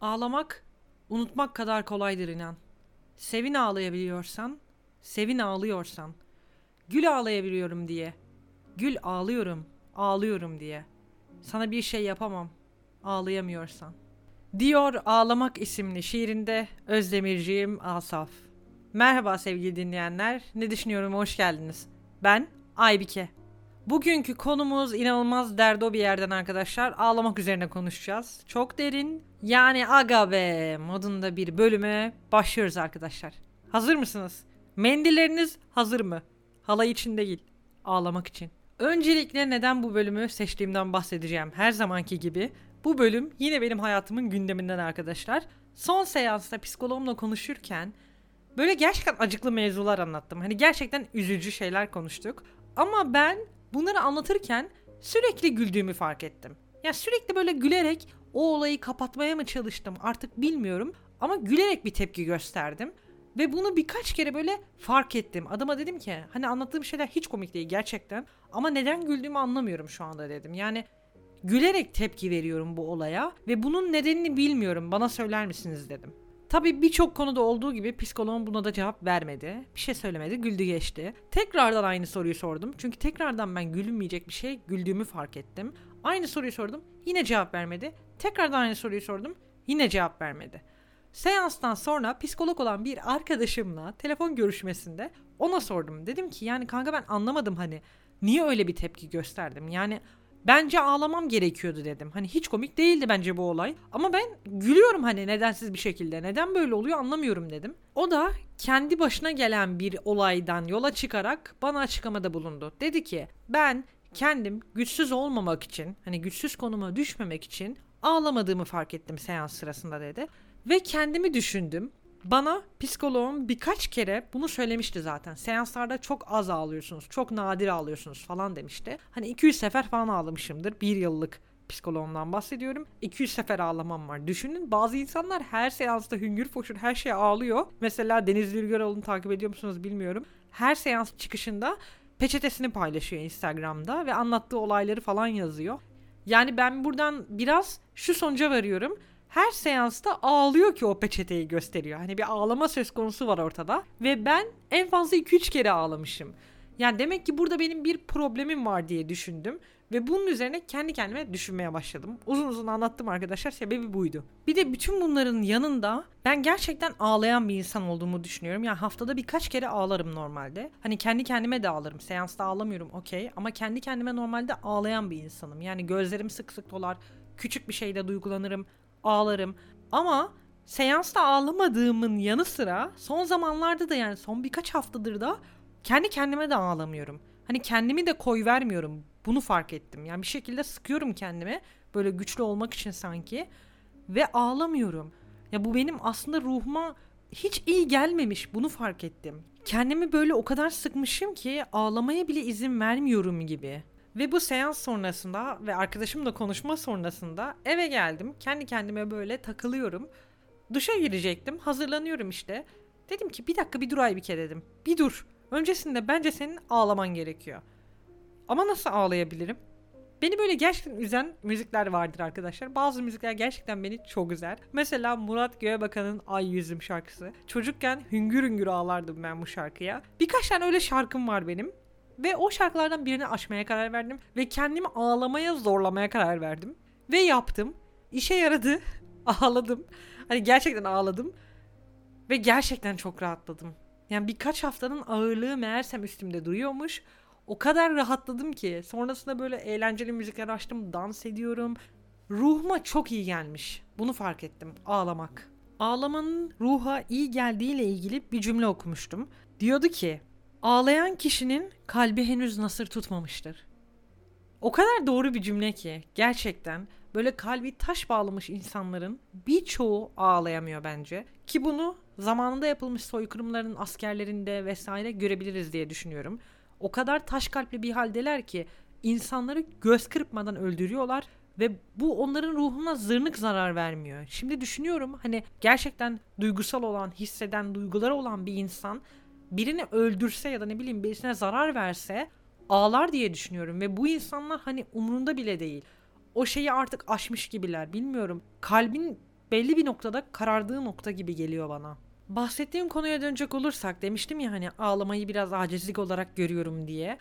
Ağlamak, unutmak kadar kolaydır inan. Sevin ağlayabiliyorsan, sevin ağlıyorsan. Gül ağlayabiliyorum diye. Gül ağlıyorum, ağlıyorum diye. Sana bir şey yapamam, ağlayamıyorsan. Diyor Ağlamak isimli şiirinde Özdemirciğim Asaf. Merhaba sevgili dinleyenler, ne düşünüyorum hoş geldiniz. Ben Aybike. Bugünkü konumuz inanılmaz derdo bir yerden arkadaşlar. Ağlamak üzerine konuşacağız. Çok derin yani aga be modunda bir bölüme başlıyoruz arkadaşlar. Hazır mısınız? Mendilleriniz hazır mı? Halay için değil, ağlamak için. Öncelikle neden bu bölümü seçtiğimden bahsedeceğim. Her zamanki gibi bu bölüm yine benim hayatımın gündeminden arkadaşlar. Son seansta psikologumla konuşurken böyle gerçekten acıklı mevzular anlattım. Hani gerçekten üzücü şeyler konuştuk. Ama ben bunları anlatırken sürekli güldüğümü fark ettim. Ya sürekli böyle gülerek o olayı kapatmaya mı çalıştım artık bilmiyorum. Ama gülerek bir tepki gösterdim. Ve bunu birkaç kere böyle fark ettim. Adama dedim ki hani anlattığım şeyler hiç komik değil gerçekten. Ama neden güldüğümü anlamıyorum şu anda dedim. Yani gülerek tepki veriyorum bu olaya ve bunun nedenini bilmiyorum. Bana söyler misiniz dedim. Tabii birçok konuda olduğu gibi psikoloğum buna da cevap vermedi. Bir şey söylemedi, güldü geçti. Tekrardan aynı soruyu sordum. Çünkü tekrardan ben gülünmeyecek bir şey güldüğümü fark ettim. Aynı soruyu sordum, yine cevap vermedi. Tekrardan aynı soruyu sordum, yine cevap vermedi. Seanstan sonra psikolog olan bir arkadaşımla telefon görüşmesinde ona sordum. Dedim ki yani kanka ben anlamadım hani niye öyle bir tepki gösterdim? Yani bence ağlamam gerekiyordu dedim. Hani hiç komik değildi bence bu olay. Ama ben gülüyorum hani nedensiz bir şekilde. Neden böyle oluyor anlamıyorum dedim. O da kendi başına gelen bir olaydan yola çıkarak bana açıklamada bulundu. Dedi ki ben kendim güçsüz olmamak için hani güçsüz konuma düşmemek için ağlamadığımı fark ettim seans sırasında dedi. Ve kendimi düşündüm. Bana psikoloğum birkaç kere bunu söylemişti zaten. Seanslarda çok az ağlıyorsunuz, çok nadir ağlıyorsunuz falan demişti. Hani 200 sefer falan ağlamışımdır. Bir yıllık psikoloğumdan bahsediyorum. 200 sefer ağlamam var. Düşünün bazı insanlar her seansta hüngür foşur her şey ağlıyor. Mesela Deniz Bilgeroğlu'nu takip ediyor musunuz bilmiyorum. Her seans çıkışında peçetesini paylaşıyor Instagram'da ve anlattığı olayları falan yazıyor. Yani ben buradan biraz şu sonuca varıyorum her seansta ağlıyor ki o peçeteyi gösteriyor. Hani bir ağlama söz konusu var ortada. Ve ben en fazla 2-3 kere ağlamışım. Yani demek ki burada benim bir problemim var diye düşündüm. Ve bunun üzerine kendi kendime düşünmeye başladım. Uzun uzun anlattım arkadaşlar sebebi buydu. Bir de bütün bunların yanında ben gerçekten ağlayan bir insan olduğumu düşünüyorum. Yani haftada birkaç kere ağlarım normalde. Hani kendi kendime de ağlarım. Seansta ağlamıyorum okey. Ama kendi kendime normalde ağlayan bir insanım. Yani gözlerim sık sık dolar. Küçük bir şeyde duygulanırım ağlarım. Ama seansta ağlamadığımın yanı sıra son zamanlarda da yani son birkaç haftadır da kendi kendime de ağlamıyorum. Hani kendimi de koy vermiyorum. Bunu fark ettim. Yani bir şekilde sıkıyorum kendimi. Böyle güçlü olmak için sanki. Ve ağlamıyorum. Ya bu benim aslında ruhuma hiç iyi gelmemiş. Bunu fark ettim. Kendimi böyle o kadar sıkmışım ki ağlamaya bile izin vermiyorum gibi. Ve bu seans sonrasında ve arkadaşımla konuşma sonrasında eve geldim. Kendi kendime böyle takılıyorum. Duşa girecektim. Hazırlanıyorum işte. Dedim ki bir dakika bir dur Aybike dedim. Bir dur. Öncesinde bence senin ağlaman gerekiyor. Ama nasıl ağlayabilirim? Beni böyle gerçekten üzen müzikler vardır arkadaşlar. Bazı müzikler gerçekten beni çok üzer. Mesela Murat Göğebakan'ın Ay Yüzüm şarkısı. Çocukken hüngür hüngür ağlardım ben bu şarkıya. Birkaç tane öyle şarkım var benim. Ve o şarkılardan birini açmaya karar verdim. Ve kendimi ağlamaya zorlamaya karar verdim. Ve yaptım. İşe yaradı. Ağladım. Hani gerçekten ağladım. Ve gerçekten çok rahatladım. Yani birkaç haftanın ağırlığı meğersem üstümde duruyormuş. O kadar rahatladım ki. Sonrasında böyle eğlenceli müzikler açtım. Dans ediyorum. Ruhuma çok iyi gelmiş. Bunu fark ettim. Ağlamak. Ağlamanın ruha iyi geldiğiyle ilgili bir cümle okumuştum. Diyordu ki Ağlayan kişinin kalbi henüz nasır tutmamıştır. O kadar doğru bir cümle ki gerçekten böyle kalbi taş bağlamış insanların birçoğu ağlayamıyor bence. Ki bunu zamanında yapılmış soykırımların askerlerinde vesaire görebiliriz diye düşünüyorum. O kadar taş kalpli bir haldeler ki insanları göz kırpmadan öldürüyorlar ve bu onların ruhuna zırnık zarar vermiyor. Şimdi düşünüyorum hani gerçekten duygusal olan, hisseden, duyguları olan bir insan birini öldürse ya da ne bileyim birisine zarar verse ağlar diye düşünüyorum ve bu insanlar hani umurunda bile değil. O şeyi artık aşmış gibiler bilmiyorum. Kalbin belli bir noktada karardığı nokta gibi geliyor bana. Bahsettiğim konuya dönecek olursak demiştim ya hani ağlamayı biraz acizlik olarak görüyorum diye.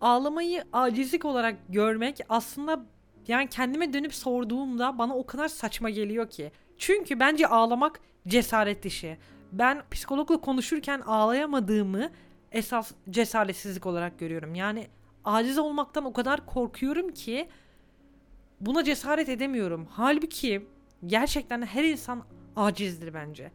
Ağlamayı acizlik olarak görmek aslında yani kendime dönüp sorduğumda bana o kadar saçma geliyor ki. Çünkü bence ağlamak cesaret işi. Ben psikologla konuşurken ağlayamadığımı esas cesaretsizlik olarak görüyorum. Yani aciz olmaktan o kadar korkuyorum ki buna cesaret edemiyorum. Halbuki gerçekten her insan acizdir bence.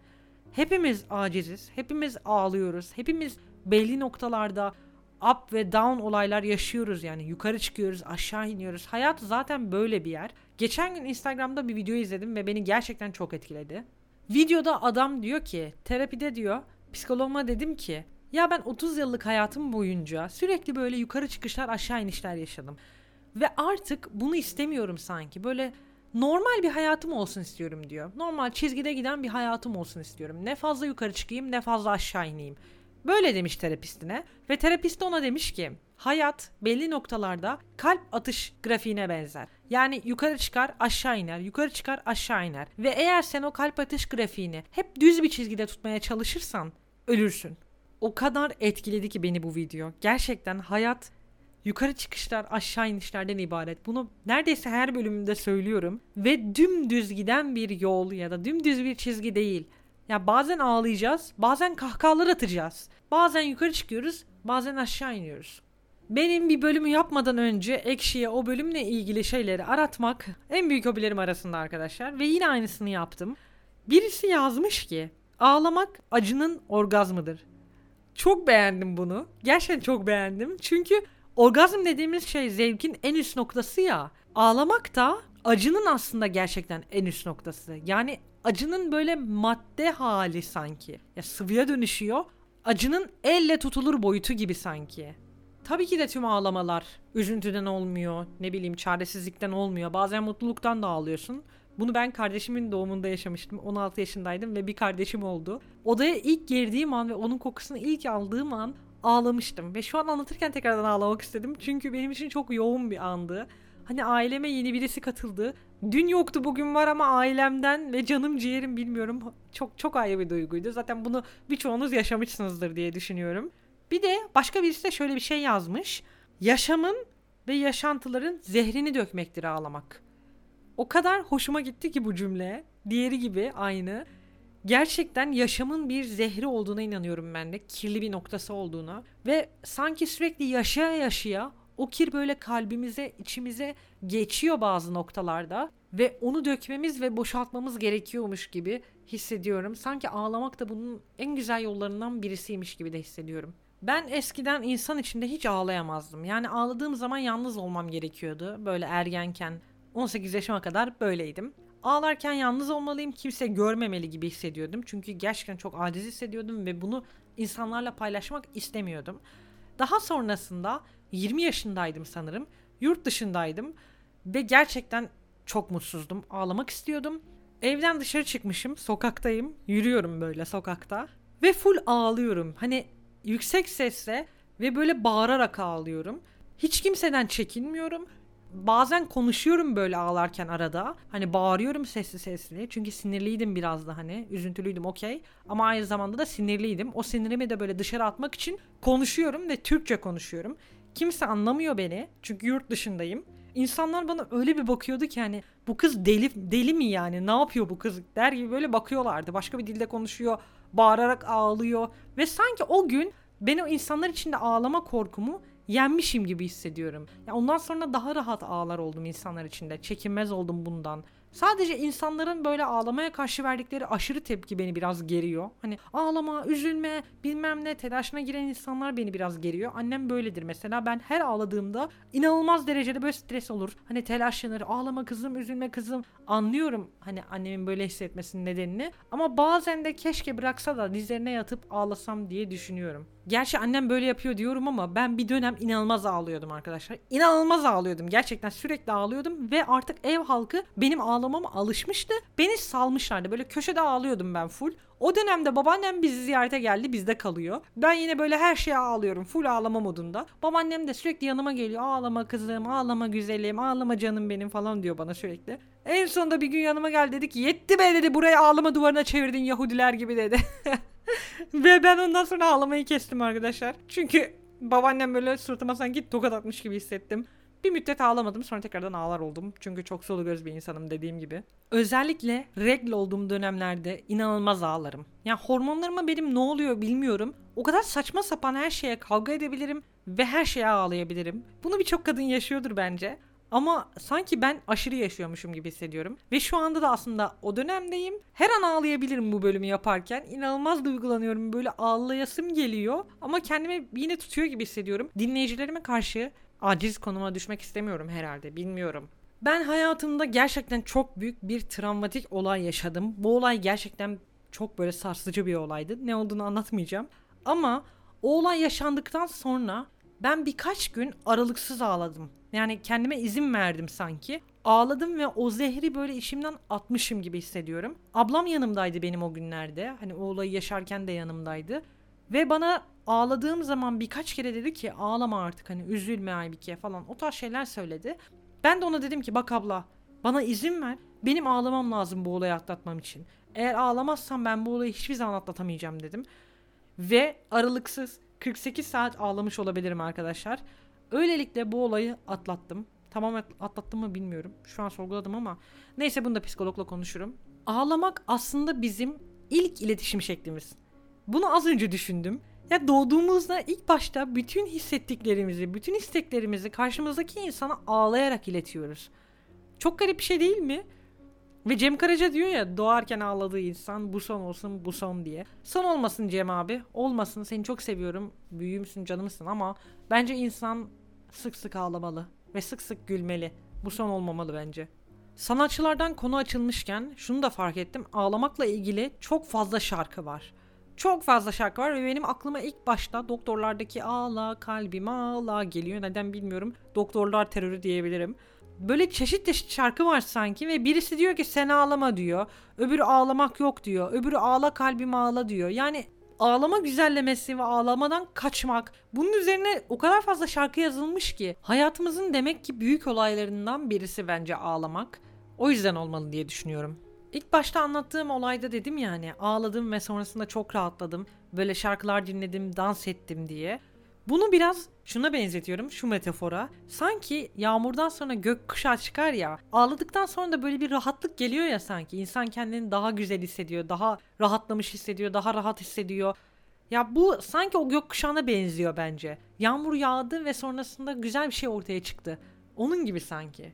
Hepimiz aciziz, hepimiz ağlıyoruz, hepimiz belli noktalarda up ve down olaylar yaşıyoruz yani. Yukarı çıkıyoruz, aşağı iniyoruz. Hayat zaten böyle bir yer. Geçen gün Instagram'da bir video izledim ve beni gerçekten çok etkiledi. Videoda adam diyor ki, terapide diyor, psikologuma dedim ki, ya ben 30 yıllık hayatım boyunca sürekli böyle yukarı çıkışlar, aşağı inişler yaşadım. Ve artık bunu istemiyorum sanki. Böyle normal bir hayatım olsun istiyorum diyor. Normal çizgide giden bir hayatım olsun istiyorum. Ne fazla yukarı çıkayım ne fazla aşağı ineyim. Böyle demiş terapistine ve terapist ona demiş ki hayat belli noktalarda kalp atış grafiğine benzer. Yani yukarı çıkar aşağı iner, yukarı çıkar aşağı iner. Ve eğer sen o kalp atış grafiğini hep düz bir çizgide tutmaya çalışırsan ölürsün. O kadar etkiledi ki beni bu video. Gerçekten hayat yukarı çıkışlar aşağı inişlerden ibaret. Bunu neredeyse her bölümümde söylüyorum. Ve dümdüz giden bir yol ya da dümdüz bir çizgi değil. Ya bazen ağlayacağız, bazen kahkahalar atacağız. Bazen yukarı çıkıyoruz, bazen aşağı iniyoruz. Benim bir bölümü yapmadan önce Ekşi'ye o bölümle ilgili şeyleri aratmak en büyük hobilerim arasında arkadaşlar. Ve yine aynısını yaptım. Birisi yazmış ki ağlamak acının orgazmıdır. Çok beğendim bunu. Gerçekten çok beğendim. Çünkü orgazm dediğimiz şey zevkin en üst noktası ya. Ağlamak da acının aslında gerçekten en üst noktası. Yani acının böyle madde hali sanki. Ya sıvıya dönüşüyor. Acının elle tutulur boyutu gibi sanki. Tabii ki de tüm ağlamalar üzüntüden olmuyor, ne bileyim çaresizlikten olmuyor. Bazen mutluluktan da ağlıyorsun. Bunu ben kardeşimin doğumunda yaşamıştım. 16 yaşındaydım ve bir kardeşim oldu. Odaya ilk girdiğim an ve onun kokusunu ilk aldığım an ağlamıştım. Ve şu an anlatırken tekrardan ağlamak istedim. Çünkü benim için çok yoğun bir andı. Hani aileme yeni birisi katıldı. Dün yoktu bugün var ama ailemden ve canım ciğerim bilmiyorum. Çok çok ayrı bir duyguydu. Zaten bunu birçoğunuz yaşamışsınızdır diye düşünüyorum. Bir de başka birisi de şöyle bir şey yazmış. Yaşamın ve yaşantıların zehrini dökmektir ağlamak. O kadar hoşuma gitti ki bu cümle. Diğeri gibi aynı. Gerçekten yaşamın bir zehri olduğuna inanıyorum ben de. Kirli bir noktası olduğuna. Ve sanki sürekli yaşaya yaşaya o kir böyle kalbimize, içimize geçiyor bazı noktalarda ve onu dökmemiz ve boşaltmamız gerekiyormuş gibi hissediyorum. Sanki ağlamak da bunun en güzel yollarından birisiymiş gibi de hissediyorum. Ben eskiden insan içinde hiç ağlayamazdım. Yani ağladığım zaman yalnız olmam gerekiyordu. Böyle ergenken 18 yaşıma kadar böyleydim. Ağlarken yalnız olmalıyım, kimse görmemeli gibi hissediyordum. Çünkü gerçekten çok aciz hissediyordum ve bunu insanlarla paylaşmak istemiyordum. Daha sonrasında 20 yaşındaydım sanırım. Yurt dışındaydım ve gerçekten çok mutsuzdum. Ağlamak istiyordum. Evden dışarı çıkmışım, sokaktayım. Yürüyorum böyle sokakta ve full ağlıyorum. Hani yüksek sesle ve böyle bağırarak ağlıyorum. Hiç kimseden çekinmiyorum. Bazen konuşuyorum böyle ağlarken arada. Hani bağırıyorum sesli sesli. Çünkü sinirliydim biraz da hani. Üzüntülüydüm okey. Ama aynı zamanda da sinirliydim. O sinirimi de böyle dışarı atmak için konuşuyorum ve Türkçe konuşuyorum. Kimse anlamıyor beni. Çünkü yurt dışındayım. İnsanlar bana öyle bir bakıyordu ki hani bu kız deli deli mi yani? Ne yapıyor bu kız? Der gibi böyle bakıyorlardı. Başka bir dilde konuşuyor, bağırarak ağlıyor ve sanki o gün ben o insanlar içinde ağlama korkumu yenmişim gibi hissediyorum. Ya ondan sonra daha rahat ağlar oldum insanlar içinde. Çekinmez oldum bundan. Sadece insanların böyle ağlamaya karşı verdikleri aşırı tepki beni biraz geriyor. Hani ağlama, üzülme, bilmem ne telaşına giren insanlar beni biraz geriyor. Annem böyledir mesela. Ben her ağladığımda inanılmaz derecede böyle stres olur. Hani telaşlanır. Ağlama kızım, üzülme kızım. Anlıyorum hani annemin böyle hissetmesinin nedenini. Ama bazen de keşke bıraksa da dizlerine yatıp ağlasam diye düşünüyorum. Gerçi annem böyle yapıyor diyorum ama ben bir dönem inanılmaz ağlıyordum arkadaşlar. İnanılmaz ağlıyordum. Gerçekten sürekli ağlıyordum ve artık ev halkı benim ağlamama alışmıştı. Beni salmışlardı. Böyle köşede ağlıyordum ben full. O dönemde babaannem bizi ziyarete geldi bizde kalıyor. Ben yine böyle her şeye ağlıyorum. Full ağlama modunda. Babaannem de sürekli yanıma geliyor. Ağlama kızım, ağlama güzelim, ağlama canım benim falan diyor bana sürekli. En sonunda bir gün yanıma geldi dedi ki yetti be dedi burayı ağlama duvarına çevirdin Yahudiler gibi dedi. Ve ben ondan sonra ağlamayı kestim arkadaşlar. Çünkü babaannem böyle suratıma sanki tokat atmış gibi hissettim. Bir müddet ağlamadım sonra tekrardan ağlar oldum. Çünkü çok solu göz bir insanım dediğim gibi. Özellikle regl olduğum dönemlerde inanılmaz ağlarım. Yani hormonlarıma benim ne oluyor bilmiyorum. O kadar saçma sapan her şeye kavga edebilirim ve her şeye ağlayabilirim. Bunu birçok kadın yaşıyordur bence. Ama sanki ben aşırı yaşıyormuşum gibi hissediyorum. Ve şu anda da aslında o dönemdeyim. Her an ağlayabilirim bu bölümü yaparken. İnanılmaz duygulanıyorum. Böyle ağlayasım geliyor. Ama kendimi yine tutuyor gibi hissediyorum. Dinleyicilerime karşı aciz konuma düşmek istemiyorum herhalde. Bilmiyorum. Ben hayatımda gerçekten çok büyük bir travmatik olay yaşadım. Bu olay gerçekten çok böyle sarsıcı bir olaydı. Ne olduğunu anlatmayacağım. Ama o olay yaşandıktan sonra ben birkaç gün aralıksız ağladım. Yani kendime izin verdim sanki. Ağladım ve o zehri böyle içimden atmışım gibi hissediyorum. Ablam yanımdaydı benim o günlerde. Hani o olayı yaşarken de yanımdaydı. Ve bana ağladığım zaman birkaç kere dedi ki ağlama artık hani üzülme Aybike falan o tarz şeyler söyledi. Ben de ona dedim ki bak abla bana izin ver benim ağlamam lazım bu olayı atlatmam için. Eğer ağlamazsam ben bu olayı hiçbir zaman atlatamayacağım dedim. Ve aralıksız 48 saat ağlamış olabilirim arkadaşlar. Öylelikle bu olayı atlattım. Tamam atlattım mı bilmiyorum. Şu an sorguladım ama neyse bunu da psikologla konuşurum. Ağlamak aslında bizim ilk iletişim şeklimiz. Bunu az önce düşündüm. Ya doğduğumuzda ilk başta bütün hissettiklerimizi, bütün isteklerimizi karşımızdaki insana ağlayarak iletiyoruz. Çok garip bir şey değil mi? Ve Cem Karaca diyor ya doğarken ağladığı insan bu son olsun bu son diye. Son olmasın Cem abi. Olmasın seni çok seviyorum. Büyüğümsün canımsın ama bence insan sık sık ağlamalı ve sık sık gülmeli. Bu son olmamalı bence. Sanatçılardan konu açılmışken şunu da fark ettim. Ağlamakla ilgili çok fazla şarkı var. Çok fazla şarkı var ve benim aklıma ilk başta doktorlardaki ağla kalbim ağla geliyor. Neden bilmiyorum. Doktorlar terörü diyebilirim. Böyle çeşit çeşit şarkı var sanki ve birisi diyor ki sen ağlama diyor. Öbürü ağlamak yok diyor. Öbürü ağla kalbim ağla diyor. Yani ağlama güzellemesi ve ağlamadan kaçmak. Bunun üzerine o kadar fazla şarkı yazılmış ki hayatımızın demek ki büyük olaylarından birisi bence ağlamak. O yüzden olmalı diye düşünüyorum. İlk başta anlattığım olayda dedim yani ağladım ve sonrasında çok rahatladım. Böyle şarkılar dinledim, dans ettim diye. Bunu biraz şuna benzetiyorum şu metafora. Sanki yağmurdan sonra gök kuşağı çıkar ya. Ağladıktan sonra da böyle bir rahatlık geliyor ya sanki. İnsan kendini daha güzel hissediyor, daha rahatlamış hissediyor, daha rahat hissediyor. Ya bu sanki o gök kuşağına benziyor bence. Yağmur yağdı ve sonrasında güzel bir şey ortaya çıktı. Onun gibi sanki.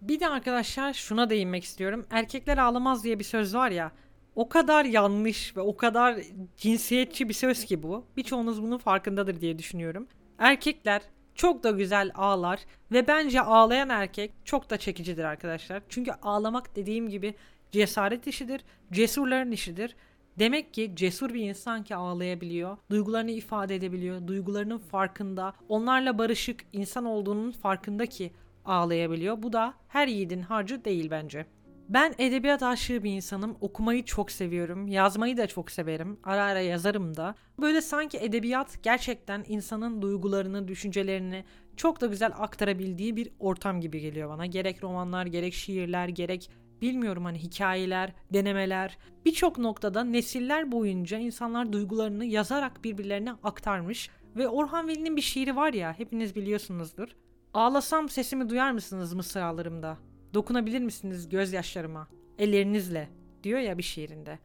Bir de arkadaşlar şuna değinmek istiyorum. Erkekler ağlamaz diye bir söz var ya. O kadar yanlış ve o kadar cinsiyetçi bir söz ki bu. Birçoğunuz bunun farkındadır diye düşünüyorum. Erkekler çok da güzel ağlar ve bence ağlayan erkek çok da çekicidir arkadaşlar. Çünkü ağlamak dediğim gibi cesaret işidir, cesurların işidir. Demek ki cesur bir insan ki ağlayabiliyor, duygularını ifade edebiliyor, duygularının farkında, onlarla barışık insan olduğunun farkında ki ağlayabiliyor. Bu da her yiğidin harcı değil bence. Ben edebiyat aşığı bir insanım. Okumayı çok seviyorum. Yazmayı da çok severim. Ara ara yazarım da. Böyle sanki edebiyat gerçekten insanın duygularını, düşüncelerini çok da güzel aktarabildiği bir ortam gibi geliyor bana. Gerek romanlar, gerek şiirler, gerek bilmiyorum hani hikayeler, denemeler. Birçok noktada nesiller boyunca insanlar duygularını yazarak birbirlerine aktarmış. Ve Orhan Veli'nin bir şiiri var ya hepiniz biliyorsunuzdur. Ağlasam sesimi duyar mısınız mısralarımda? Dokunabilir misiniz gözyaşlarıma? Ellerinizle diyor ya bir şiirinde.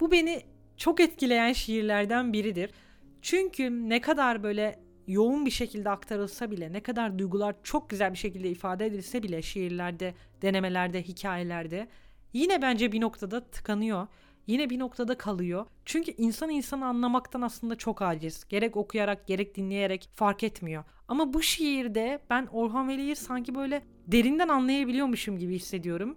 Bu beni çok etkileyen şiirlerden biridir. Çünkü ne kadar böyle yoğun bir şekilde aktarılsa bile, ne kadar duygular çok güzel bir şekilde ifade edilse bile şiirlerde, denemelerde, hikayelerde yine bence bir noktada tıkanıyor. Yine bir noktada kalıyor. Çünkü insan insanı anlamaktan aslında çok aciz. Gerek okuyarak, gerek dinleyerek fark etmiyor. Ama bu şiirde ben Orhan Veli'yi sanki böyle derinden anlayabiliyormuşum gibi hissediyorum.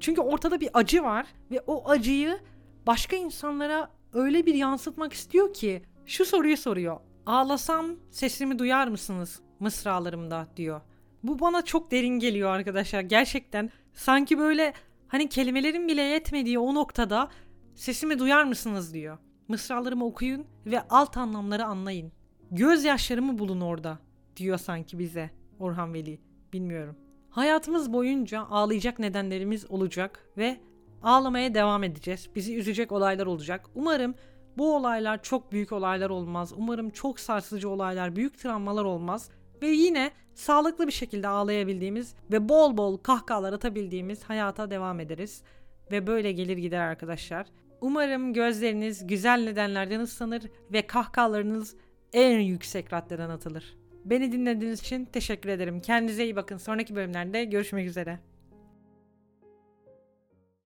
Çünkü ortada bir acı var ve o acıyı başka insanlara öyle bir yansıtmak istiyor ki şu soruyu soruyor. Ağlasam sesimi duyar mısınız mısralarımda diyor. Bu bana çok derin geliyor arkadaşlar. Gerçekten sanki böyle hani kelimelerin bile yetmediği o noktada sesimi duyar mısınız diyor. Mısralarımı okuyun ve alt anlamları anlayın. Gözyaşlarımı bulun orada diyor sanki bize Orhan Veli. Bilmiyorum. Hayatımız boyunca ağlayacak nedenlerimiz olacak ve ağlamaya devam edeceğiz. Bizi üzecek olaylar olacak. Umarım bu olaylar çok büyük olaylar olmaz. Umarım çok sarsıcı olaylar, büyük travmalar olmaz. Ve yine sağlıklı bir şekilde ağlayabildiğimiz ve bol bol kahkahalar atabildiğimiz hayata devam ederiz. Ve böyle gelir gider arkadaşlar. Umarım gözleriniz güzel nedenlerden ıslanır ve kahkahalarınız en yüksek raddeden atılır. Beni dinlediğiniz için teşekkür ederim. Kendinize iyi bakın. Sonraki bölümlerde görüşmek üzere.